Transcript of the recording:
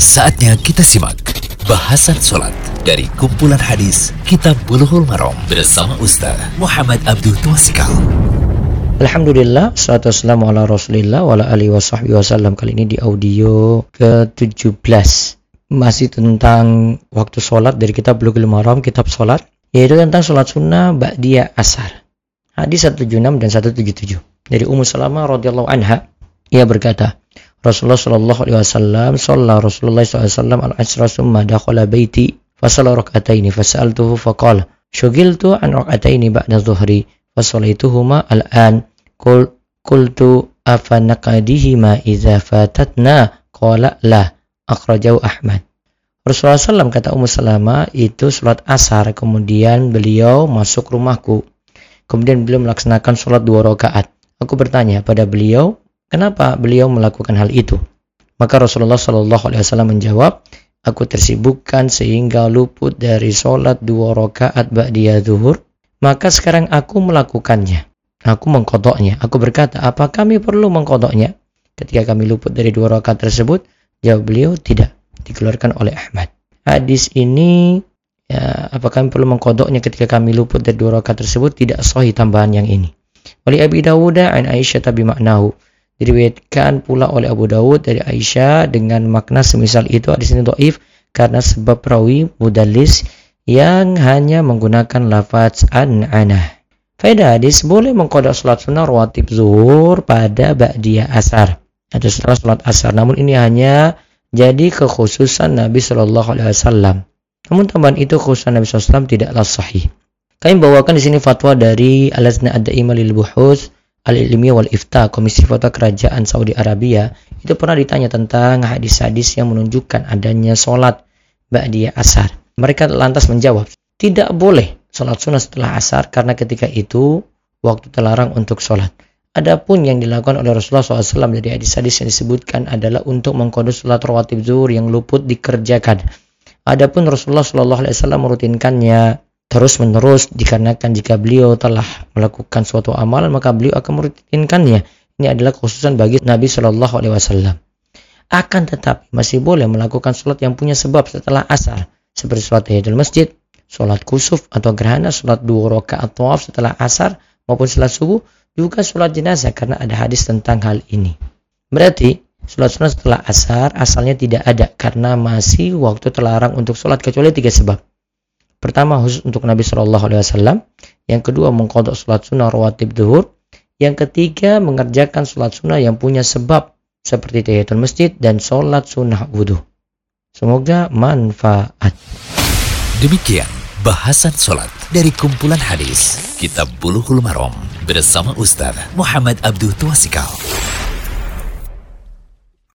Saatnya kita simak bahasan sholat dari kumpulan hadis Kitab Bulughul Maram bersama Ustaz Muhammad Abdul Twasikal. Alhamdulillah, salatu wassalamu ala rasulillah wa ala alihi wa wasallam Kali ini di audio ke-17 Masih tentang waktu sholat dari kitab Bulughul Maram, kitab sholat Yaitu tentang sholat sunnah Ba'diyah Asar. Hadis 176 dan 177 Dari Ummu Salamah radhiyallahu anha Ia berkata, Rasulullah Shallallahu Alaihi Wasallam sholat Rasulullah SAW al asra summa dakhala baiti fasalla rak'ataini fas'altuhu faqala syugiltu an rak'ataini ba'da dhuhri fasalaituhuma al-an qul qultu afa naqadihima idza fatatna? Qala la akhrajahu Ahmad. Rasulullah SAW kata Ummu Salama itu sholat asar kemudian beliau masuk rumahku. Kemudian beliau melaksanakan sholat dua rakaat. Aku bertanya pada beliau Kenapa beliau melakukan hal itu? Maka Rasulullah Shallallahu Alaihi Wasallam menjawab, aku tersibukkan sehingga luput dari sholat dua rakaat ba'diyah zuhur. Maka sekarang aku melakukannya. Aku mengkodoknya. Aku berkata, apa kami perlu mengkodoknya? Ketika kami luput dari dua rakaat tersebut, jawab beliau tidak. Dikeluarkan oleh Ahmad. Hadis ini, ya, apa kami perlu mengkodoknya ketika kami luput dari dua rakaat tersebut? Tidak sahih tambahan yang ini. Wali Abi Dawud an Aisyah tabi maknahu diriwayatkan pula oleh Abu Dawud dari Aisyah dengan makna semisal itu hadis ini doif karena sebab perawi mudallis yang hanya menggunakan lafaz an anah. Faedah hadis boleh mengkodok salat sunnah rawatib zuhur pada ba'diyah asar atau setelah salat asar. Namun ini hanya jadi kekhususan Nabi Shallallahu Alaihi Wasallam. Namun tambahan itu khususan Nabi SAW tidaklah sahih. Kami bawakan di sini fatwa dari Al-Azna Ad-Daimah lil Buhus Al-Ilmiah wal Ifta, Komisi Fatwa Kerajaan Saudi Arabia, itu pernah ditanya tentang hadis-hadis yang menunjukkan adanya sholat ba'diyah asar. Mereka lantas menjawab, tidak boleh sholat sunnah setelah asar karena ketika itu waktu terlarang untuk sholat. Adapun yang dilakukan oleh Rasulullah SAW dari hadis-hadis yang disebutkan adalah untuk mengkodus sholat rawatib zuhur yang luput dikerjakan. Adapun Rasulullah SAW merutinkannya terus menerus dikarenakan jika beliau telah melakukan suatu amalan maka beliau akan merutinkannya. Ini adalah khususan bagi Nabi Shallallahu Alaihi Wasallam. Akan tetapi masih boleh melakukan sholat yang punya sebab setelah asar seperti sholat tahiyatul masjid, sholat kusuf atau gerhana, sholat dua rakaat tawaf setelah asar maupun sholat subuh, juga sholat jenazah karena ada hadis tentang hal ini. Berarti sholat sunnah setelah asar asalnya tidak ada karena masih waktu terlarang untuk sholat kecuali tiga sebab. Pertama khusus untuk Nabi Shallallahu Alaihi Wasallam. Yang kedua mengkodok sholat sunnah rawatib duhur. Yang ketiga mengerjakan sholat sunnah yang punya sebab seperti tahiyatul masjid dan sholat sunnah wudhu. Semoga manfaat. Demikian bahasan sholat dari kumpulan hadis Kitab Bulughul Maram bersama Ustaz Muhammad Abdul Tuasikal.